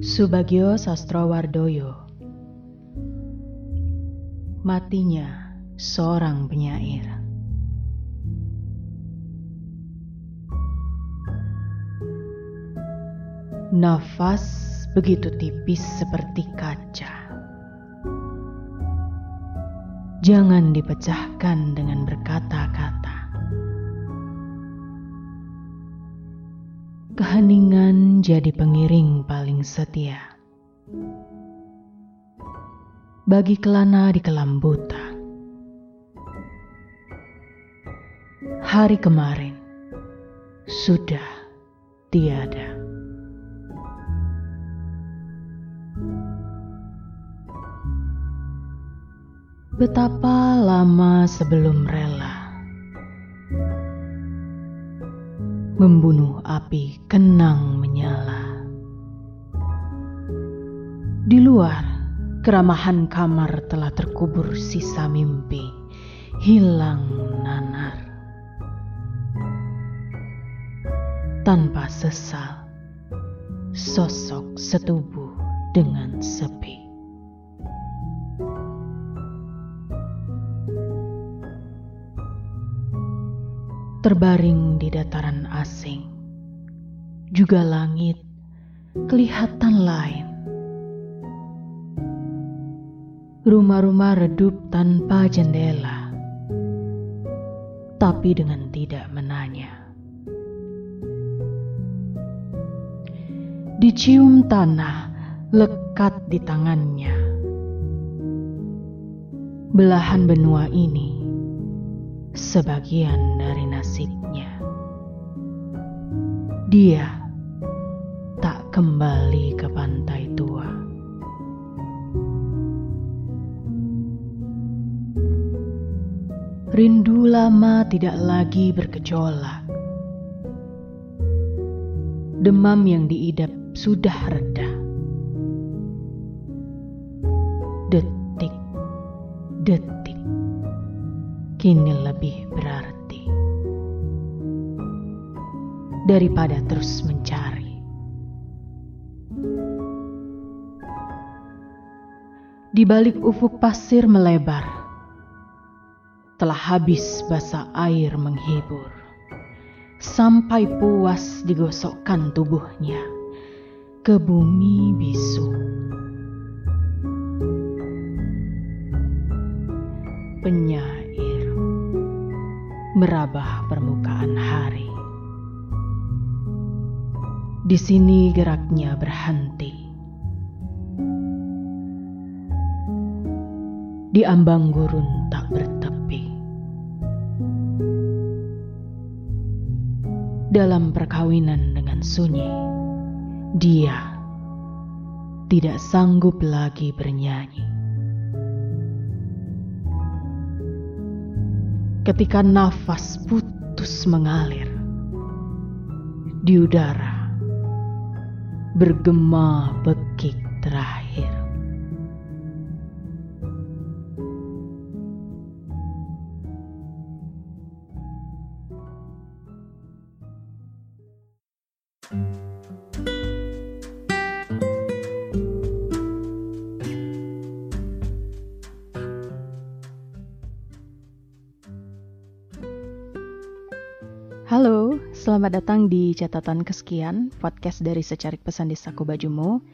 Subagio Sastrowardoyo Matinya seorang penyair. Nafas begitu tipis seperti kaca. Jangan dipecahkan dengan berkata-kata. Keheningan jadi pengiring paling setia. Bagi kelana di kelam buta. Hari kemarin sudah tiada. Betapa lama sebelum rela membunuh api kenang menyala. Di luar, keramahan kamar telah terkubur sisa mimpi, hilang nanar. Tanpa sesal, sosok setubuh dengan sepi. Terbaring di dataran asing. Juga langit kelihatan lain. Rumah-rumah redup tanpa jendela, tapi dengan tidak menanya. Dicium tanah lekat di tangannya. Belahan benua ini sebagian dari nasibnya. Dia tak kembali ke pantai tua. Rindu lama tidak lagi bergejolak. Demam yang diidap sudah reda. Detik, detik kini lebih berarti daripada terus mencari. Di balik ufuk pasir melebar, telah habis basa air menghibur, sampai puas digosokkan tubuhnya ke bumi bisu. Penyair merabah permukaan hari. Di sini geraknya berhenti. Di ambang gurun tak bertepi. Dalam perkawinan dengan sunyi, dia tidak sanggup lagi bernyanyi. Ketika nafas putus mengalir di udara, bergema bekik terakhir. Selamat datang di catatan kesekian podcast dari Secarik Pesan di Saku Bajumu.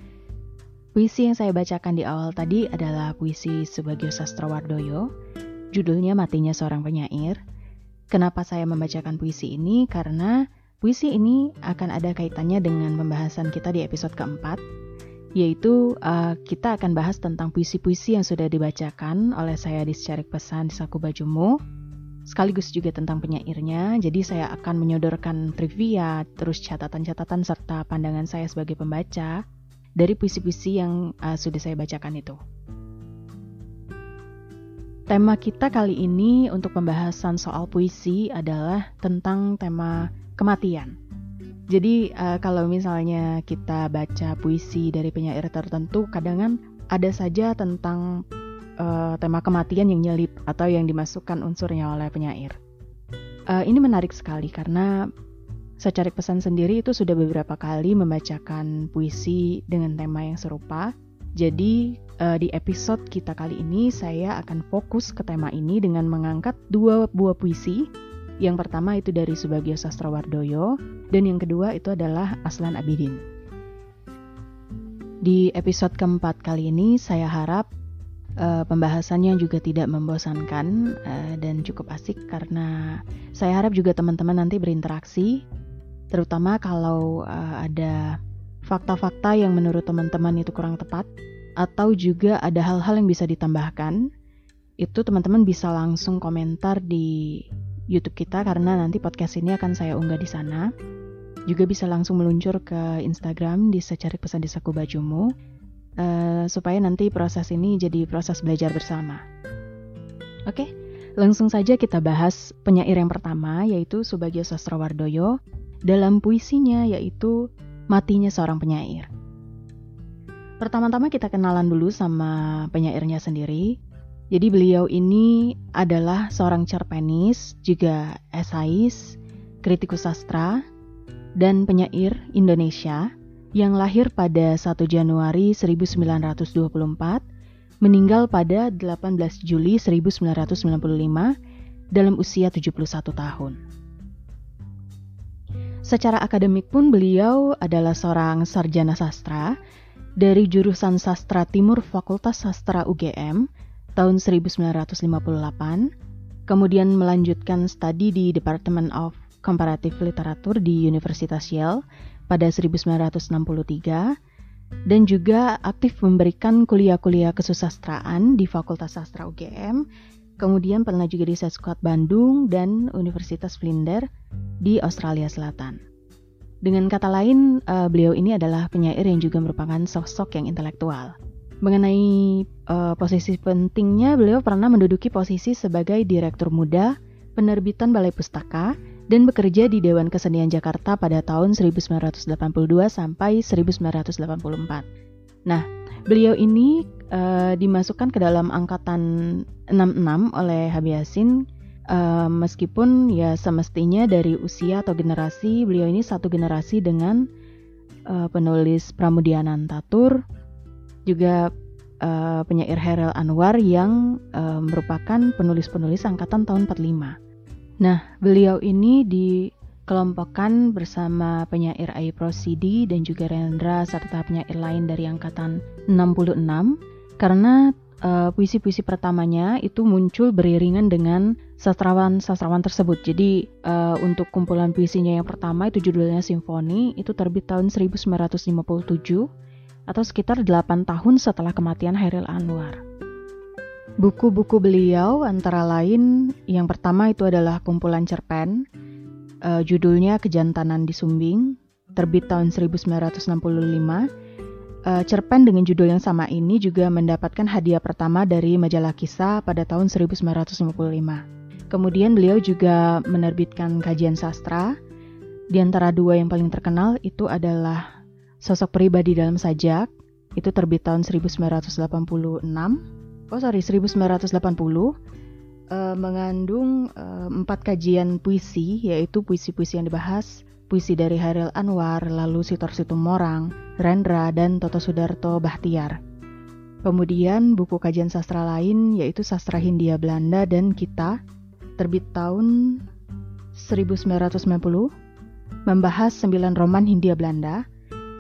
Puisi yang saya bacakan di awal tadi adalah puisi Subagio Sastrowardoyo. Judulnya Matinya Seorang Penyair. Kenapa saya membacakan puisi ini? Karena puisi ini akan ada kaitannya dengan pembahasan kita di episode keempat, yaitu uh, kita akan bahas tentang puisi-puisi yang sudah dibacakan oleh saya di Secarik Pesan di Saku Bajumu sekaligus juga tentang penyairnya. Jadi saya akan menyodorkan trivia, terus catatan-catatan serta pandangan saya sebagai pembaca dari puisi-puisi yang uh, sudah saya bacakan itu. Tema kita kali ini untuk pembahasan soal puisi adalah tentang tema kematian. Jadi uh, kalau misalnya kita baca puisi dari penyair tertentu, kadang kan ada saja tentang uh, tema kematian yang nyelip atau yang dimasukkan unsurnya oleh penyair. Uh, ini menarik sekali karena Secarik Pesan sendiri itu sudah beberapa kali membacakan puisi dengan tema yang serupa. Jadi uh, di episode kita kali ini saya akan fokus ke tema ini dengan mengangkat dua buah puisi. Yang pertama itu dari Subagio Sastrowardoyo dan yang kedua itu adalah Aslan Abidin. Di episode keempat kali ini saya harap uh, pembahasannya juga tidak membosankan uh, dan cukup asik karena saya harap juga teman-teman nanti berinteraksi terutama kalau uh, ada fakta-fakta yang menurut teman-teman itu kurang tepat atau juga ada hal-hal yang bisa ditambahkan itu teman-teman bisa langsung komentar di YouTube kita karena nanti podcast ini akan saya unggah di sana. Juga bisa langsung meluncur ke Instagram di secari pesan di saku bajumu uh, supaya nanti proses ini jadi proses belajar bersama. Oke, langsung saja kita bahas penyair yang pertama yaitu Subagio Sastrowardoyo dalam puisinya yaitu Matinya Seorang Penyair. Pertama-tama kita kenalan dulu sama penyairnya sendiri. Jadi beliau ini adalah seorang cerpenis, juga esais, kritikus sastra, dan penyair Indonesia yang lahir pada 1 Januari 1924, meninggal pada 18 Juli 1995 dalam usia 71 tahun. Secara akademik pun beliau adalah seorang sarjana sastra dari jurusan Sastra Timur Fakultas Sastra UGM tahun 1958, kemudian melanjutkan studi di Department of Comparative Literature di Universitas Yale pada 1963 dan juga aktif memberikan kuliah-kuliah kesusastraan di Fakultas Sastra UGM, kemudian pernah juga di Seskuat Bandung dan Universitas Vlinder di Australia Selatan. Dengan kata lain, uh, beliau ini adalah penyair yang juga merupakan sosok yang intelektual. Mengenai uh, posisi pentingnya, beliau pernah menduduki posisi sebagai direktur muda penerbitan Balai Pustaka dan bekerja di Dewan Kesenian Jakarta pada tahun 1982 sampai 1984. Nah, beliau ini uh, dimasukkan ke dalam angkatan 66 oleh Habiasin uh, meskipun ya semestinya dari usia atau generasi beliau ini satu generasi dengan uh, penulis Pramudianan Tatur juga uh, penyair Herel Anwar yang uh, merupakan penulis-penulis angkatan tahun 45. Nah, beliau ini dikelompokkan bersama penyair Ai Prosidi dan juga Rendra serta penyair lain dari angkatan 66 karena uh, puisi-puisi pertamanya itu muncul beriringan dengan sastrawan-sastrawan tersebut. Jadi uh, untuk kumpulan puisinya yang pertama itu judulnya Simfoni itu terbit tahun 1957 atau sekitar 8 tahun setelah kematian Hairil Anwar. Buku-buku beliau antara lain yang pertama itu adalah kumpulan cerpen, uh, judulnya Kejantanan di Sumbing, terbit tahun 1965. Uh, cerpen dengan judul yang sama ini juga mendapatkan hadiah pertama dari majalah kisah pada tahun 1955. Kemudian beliau juga menerbitkan kajian sastra. Di antara dua yang paling terkenal itu adalah Sosok Pribadi dalam Sajak, itu terbit tahun 1986 oh sorry 1980 uh, eh, mengandung uh, empat kajian puisi yaitu puisi-puisi yang dibahas puisi dari Hairil Anwar, lalu Sitor Situmorang, Rendra, dan Toto Sudarto Bahtiar. Kemudian buku kajian sastra lain yaitu Sastra Hindia Belanda dan Kita, terbit tahun 1990, membahas sembilan roman Hindia Belanda,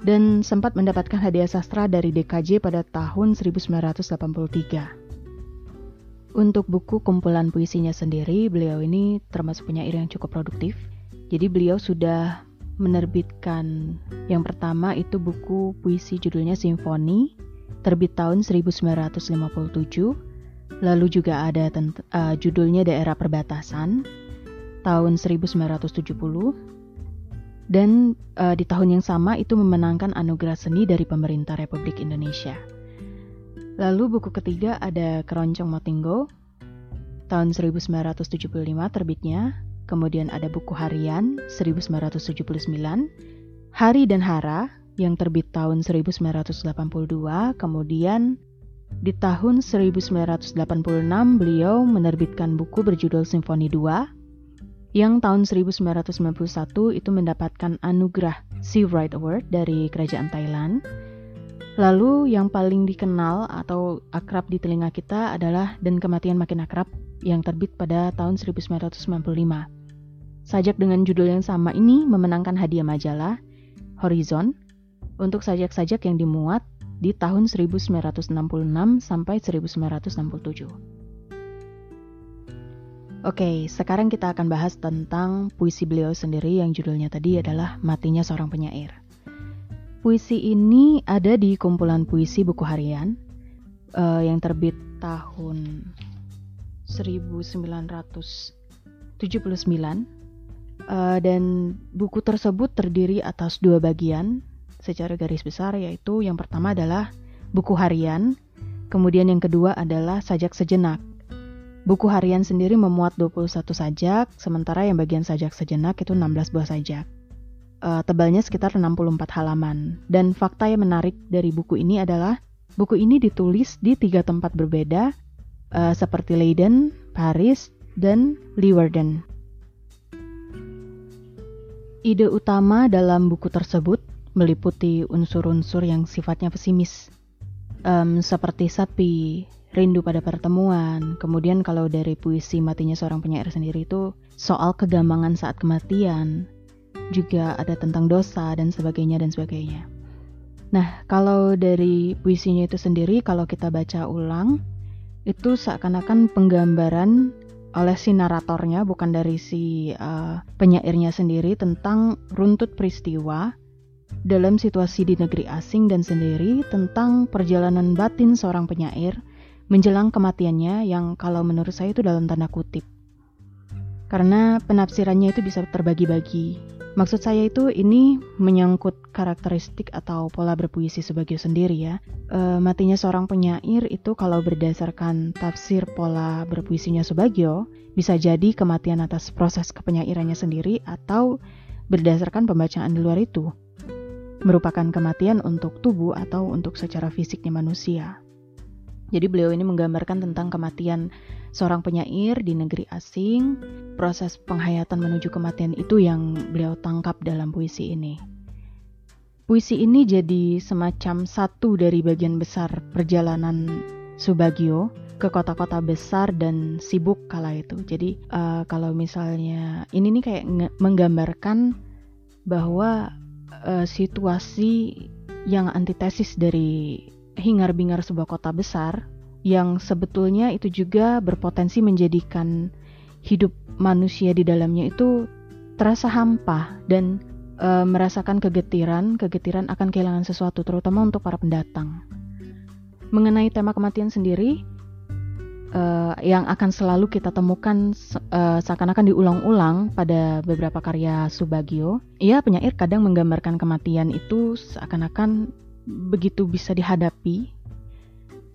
dan sempat mendapatkan hadiah sastra dari DKJ pada tahun 1983. Untuk buku kumpulan puisinya sendiri, beliau ini termasuk penyair yang cukup produktif. Jadi beliau sudah menerbitkan yang pertama itu buku puisi judulnya Simfoni, terbit tahun 1957. Lalu juga ada uh, judulnya Daerah Perbatasan, tahun 1970 dan uh, di tahun yang sama itu memenangkan anugerah seni dari pemerintah Republik Indonesia. Lalu buku ketiga ada Keroncong Motinggo tahun 1975 terbitnya, kemudian ada buku harian 1979, Hari dan Hara yang terbit tahun 1982, kemudian di tahun 1986 beliau menerbitkan buku berjudul Simfoni 2 yang tahun 1991 itu mendapatkan anugerah Sea Right Award dari kerajaan Thailand. Lalu yang paling dikenal atau akrab di telinga kita adalah Dan Kematian Makin Akrab yang terbit pada tahun 1995. Sajak dengan judul yang sama ini memenangkan hadiah majalah Horizon untuk sajak-sajak yang dimuat di tahun 1966 sampai 1967. Oke, sekarang kita akan bahas tentang puisi beliau sendiri yang judulnya tadi adalah Matinya Seorang Penyair. Puisi ini ada di kumpulan puisi buku harian uh, yang terbit tahun 1979 uh, dan buku tersebut terdiri atas dua bagian secara garis besar yaitu yang pertama adalah buku harian, kemudian yang kedua adalah sajak sejenak Buku harian sendiri memuat 21 sajak, sementara yang bagian sajak sejenak itu 16 buah sajak. Uh, tebalnya sekitar 64 halaman. Dan fakta yang menarik dari buku ini adalah buku ini ditulis di tiga tempat berbeda, uh, seperti Leiden, Paris, dan Leeuwarden. Ide utama dalam buku tersebut meliputi unsur-unsur yang sifatnya pesimis, um, seperti sapi, rindu pada pertemuan. Kemudian kalau dari puisi matinya seorang penyair sendiri itu soal kegambangan saat kematian, juga ada tentang dosa dan sebagainya dan sebagainya. Nah, kalau dari puisinya itu sendiri kalau kita baca ulang itu seakan-akan penggambaran oleh si naratornya bukan dari si uh, penyairnya sendiri tentang runtut peristiwa dalam situasi di negeri asing dan sendiri tentang perjalanan batin seorang penyair menjelang kematiannya yang kalau menurut saya itu dalam tanda kutip. Karena penafsirannya itu bisa terbagi-bagi. Maksud saya itu ini menyangkut karakteristik atau pola berpuisi sebagai sendiri ya. E, matinya seorang penyair itu kalau berdasarkan tafsir pola berpuisinya Subagio, bisa jadi kematian atas proses kepenyairannya sendiri atau berdasarkan pembacaan di luar itu. Merupakan kematian untuk tubuh atau untuk secara fisiknya manusia. Jadi beliau ini menggambarkan tentang kematian seorang penyair di negeri asing, proses penghayatan menuju kematian itu yang beliau tangkap dalam puisi ini. Puisi ini jadi semacam satu dari bagian besar perjalanan Subagio ke kota-kota besar dan sibuk kala itu. Jadi uh, kalau misalnya ini nih kayak menggambarkan bahwa uh, situasi yang antitesis dari hingar-bingar sebuah kota besar yang sebetulnya itu juga berpotensi menjadikan hidup manusia di dalamnya itu terasa hampa dan e, merasakan kegetiran, kegetiran akan kehilangan sesuatu terutama untuk para pendatang. Mengenai tema kematian sendiri e, yang akan selalu kita temukan e, seakan-akan diulang-ulang pada beberapa karya Subagio, ia penyair kadang menggambarkan kematian itu seakan-akan begitu bisa dihadapi.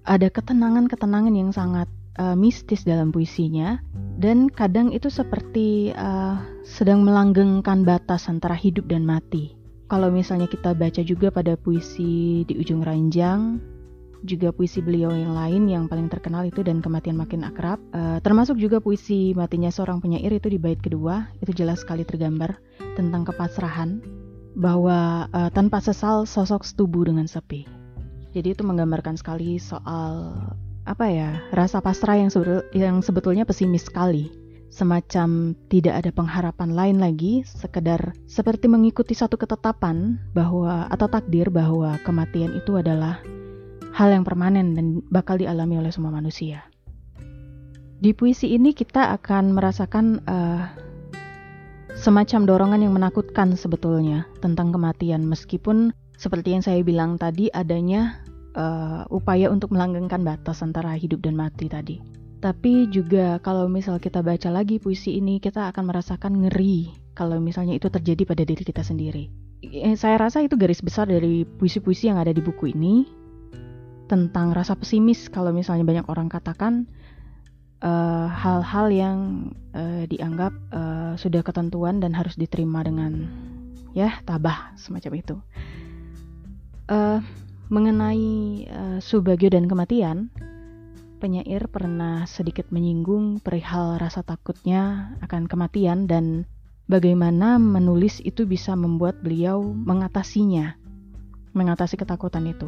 Ada ketenangan-ketenangan yang sangat uh, mistis dalam puisinya dan kadang itu seperti uh, sedang melanggengkan batas antara hidup dan mati. Kalau misalnya kita baca juga pada puisi di ujung ranjang, juga puisi beliau yang lain yang paling terkenal itu dan kematian makin akrab, uh, termasuk juga puisi matinya seorang penyair itu di bait kedua, itu jelas sekali tergambar tentang kepasrahan bahwa uh, tanpa sesal sosok setubu dengan sepi. Jadi itu menggambarkan sekali soal apa ya rasa pasrah yang sebetul, yang sebetulnya pesimis sekali. Semacam tidak ada pengharapan lain lagi, sekedar seperti mengikuti satu ketetapan bahwa atau takdir bahwa kematian itu adalah hal yang permanen dan bakal dialami oleh semua manusia. Di puisi ini kita akan merasakan uh, semacam dorongan yang menakutkan sebetulnya tentang kematian meskipun seperti yang saya bilang tadi adanya uh, upaya untuk melanggengkan batas antara hidup dan mati tadi. Tapi juga kalau misal kita baca lagi puisi ini kita akan merasakan ngeri kalau misalnya itu terjadi pada diri kita sendiri. Saya rasa itu garis besar dari puisi-puisi yang ada di buku ini tentang rasa pesimis kalau misalnya banyak orang katakan Eh, hal-hal uh, yang uh, dianggap uh, sudah ketentuan dan harus diterima dengan ya tabah semacam itu. Uh, mengenai uh, subagio dan kematian, penyair pernah sedikit menyinggung perihal rasa takutnya akan kematian dan bagaimana menulis itu bisa membuat beliau mengatasinya, mengatasi ketakutan itu.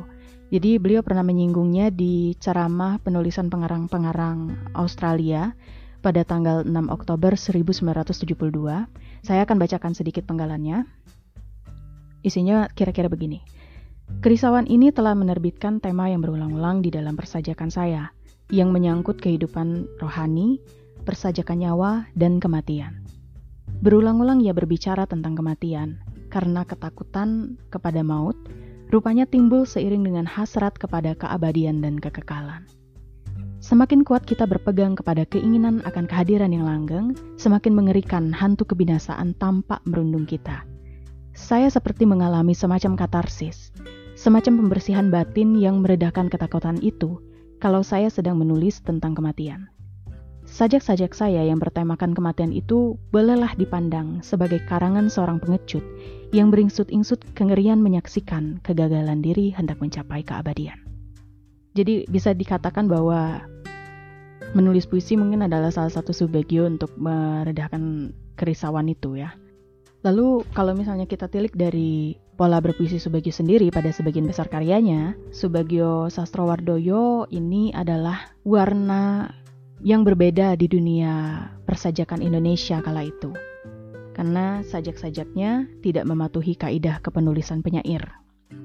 Jadi beliau pernah menyinggungnya di ceramah penulisan pengarang-pengarang Australia pada tanggal 6 Oktober 1972. Saya akan bacakan sedikit penggalannya. Isinya kira-kira begini. Kerisauan ini telah menerbitkan tema yang berulang-ulang di dalam persajakan saya, yang menyangkut kehidupan rohani, persajakan nyawa, dan kematian. Berulang-ulang ia berbicara tentang kematian, karena ketakutan kepada maut rupanya timbul seiring dengan hasrat kepada keabadian dan kekekalan. Semakin kuat kita berpegang kepada keinginan akan kehadiran yang langgeng, semakin mengerikan hantu kebinasaan tampak merundung kita. Saya seperti mengalami semacam katarsis, semacam pembersihan batin yang meredakan ketakutan itu kalau saya sedang menulis tentang kematian. Sajak-sajak saya yang bertemakan kematian itu bolehlah dipandang sebagai karangan seorang pengecut yang beringsut-ingsut kengerian menyaksikan kegagalan diri hendak mencapai keabadian. Jadi bisa dikatakan bahwa menulis puisi mungkin adalah salah satu subagio untuk meredakan kerisauan itu ya. Lalu kalau misalnya kita tilik dari pola berpuisi Subagio sendiri pada sebagian besar karyanya, Subagio Sastrowardoyo ini adalah warna yang berbeda di dunia persajakan Indonesia kala itu. Karena sajak-sajaknya tidak mematuhi kaidah kepenulisan penyair.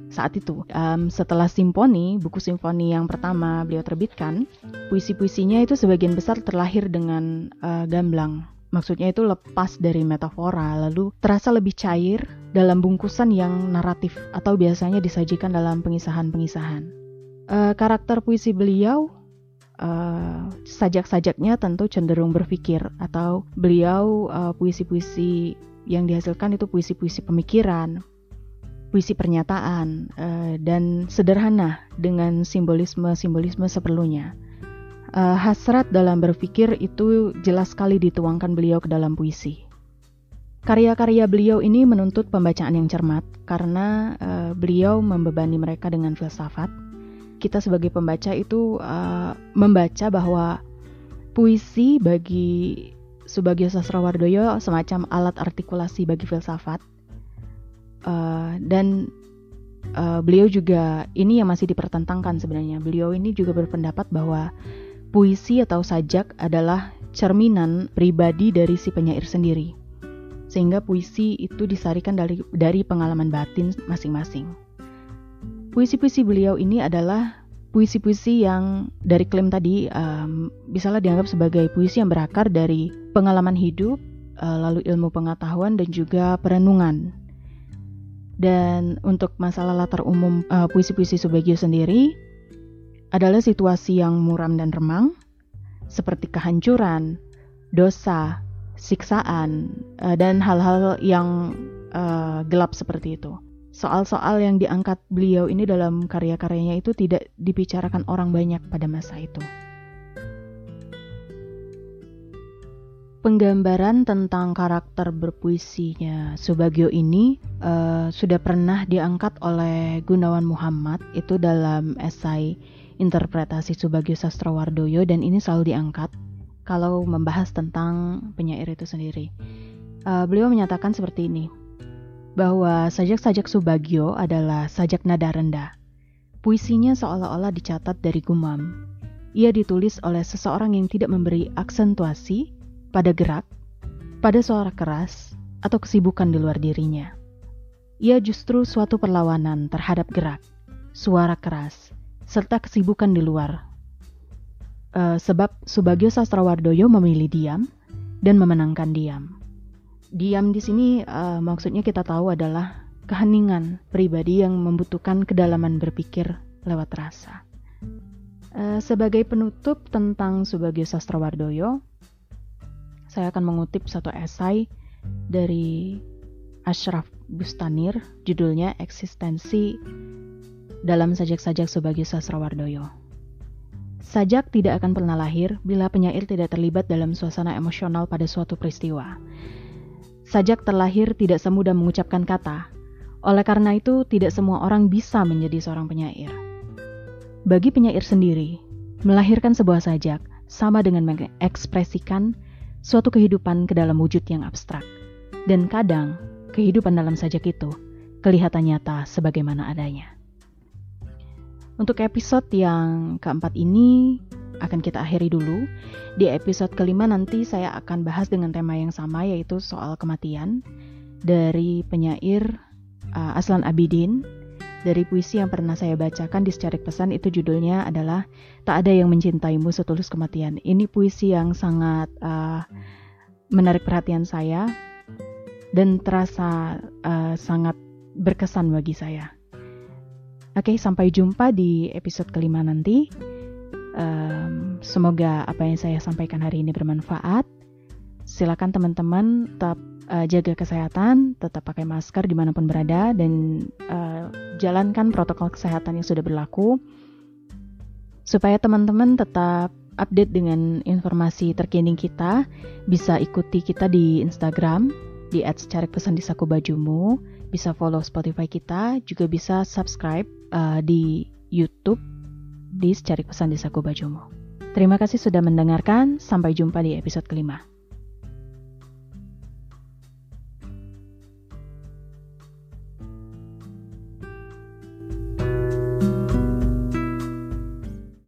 Saat itu, um, setelah simfoni, buku simfoni yang pertama beliau terbitkan, puisi-puisinya itu sebagian besar terlahir dengan uh, gamblang Maksudnya itu lepas dari metafora, lalu terasa lebih cair dalam bungkusan yang naratif atau biasanya disajikan dalam pengisahan-pengisahan. Uh, karakter puisi beliau, uh, sajak-sajaknya tentu cenderung berpikir atau beliau uh, puisi-puisi yang dihasilkan itu puisi-puisi pemikiran, puisi pernyataan, uh, dan sederhana dengan simbolisme-simbolisme seperlunya uh, hasrat dalam berpikir itu jelas sekali dituangkan beliau ke dalam puisi. Karya-karya beliau ini menuntut pembacaan yang cermat karena uh, beliau membebani mereka dengan filsafat. Kita sebagai pembaca itu uh, membaca bahwa puisi bagi Subagio Sastrowardoyo semacam alat artikulasi bagi filsafat. Uh, dan uh, beliau juga ini yang masih dipertentangkan sebenarnya. Beliau ini juga berpendapat bahwa puisi atau sajak adalah cerminan pribadi dari si penyair sendiri. Sehingga puisi itu disarikan dari, dari pengalaman batin masing-masing. Puisi-puisi beliau ini adalah puisi-puisi yang dari klaim tadi um, bisalah dianggap sebagai puisi yang berakar dari pengalaman hidup, uh, lalu ilmu pengetahuan dan juga perenungan. Dan untuk masalah latar umum uh, puisi-puisi Subagio sendiri, adalah situasi yang muram dan remang, seperti kehancuran, dosa, siksaan, uh, dan hal-hal yang uh, gelap seperti itu. Soal-soal yang diangkat beliau ini dalam karya-karyanya itu tidak dibicarakan orang banyak pada masa itu. Penggambaran tentang karakter berpuisinya Subagio ini uh, sudah pernah diangkat oleh Gunawan Muhammad itu dalam esai interpretasi Subagio Sastrowardoyo dan ini selalu diangkat kalau membahas tentang penyair itu sendiri. Uh, beliau menyatakan seperti ini, bahwa sajak-sajak Subagio adalah sajak nada rendah. Puisinya seolah-olah dicatat dari gumam. Ia ditulis oleh seseorang yang tidak memberi aksentuasi pada gerak, pada suara keras, atau kesibukan di luar dirinya. Ia justru suatu perlawanan terhadap gerak, suara keras, serta kesibukan di luar. Uh, sebab Subagio Sastrawardoyo memilih diam dan memenangkan diam. Diam di sini uh, maksudnya kita tahu adalah keheningan pribadi yang membutuhkan kedalaman berpikir lewat rasa. Uh, sebagai penutup tentang Subagio Sastrawardoyo, saya akan mengutip satu esai dari Ashraf Bustanir, judulnya Eksistensi dalam sajak-sajak sebagai Sasrawardoyo. Sajak tidak akan pernah lahir bila penyair tidak terlibat dalam suasana emosional pada suatu peristiwa. Sajak terlahir tidak semudah mengucapkan kata, oleh karena itu tidak semua orang bisa menjadi seorang penyair. Bagi penyair sendiri, Melahirkan sebuah sajak sama dengan mengekspresikan suatu kehidupan ke dalam wujud yang abstrak. Dan kadang, kehidupan dalam sajak itu kelihatan nyata sebagaimana adanya. Untuk episode yang keempat ini akan kita akhiri dulu. Di episode kelima nanti saya akan bahas dengan tema yang sama yaitu soal kematian dari penyair uh, Aslan Abidin dari puisi yang pernah saya bacakan di secarik pesan itu judulnya adalah Tak ada yang mencintaimu setulus kematian. Ini puisi yang sangat uh, menarik perhatian saya dan terasa uh, sangat berkesan bagi saya. Oke, sampai jumpa di episode kelima nanti. Um, semoga apa yang saya sampaikan hari ini bermanfaat. Silakan teman-teman tetap uh, jaga kesehatan, tetap pakai masker di mana pun berada, dan uh, jalankan protokol kesehatan yang sudah berlaku, supaya teman-teman tetap update dengan informasi terkini kita. Bisa ikuti kita di Instagram di @secarik pesan di saku bajumu, bisa follow Spotify kita, juga bisa subscribe uh, di YouTube di secarik pesan di saku bajumu. Terima kasih sudah mendengarkan, sampai jumpa di episode kelima.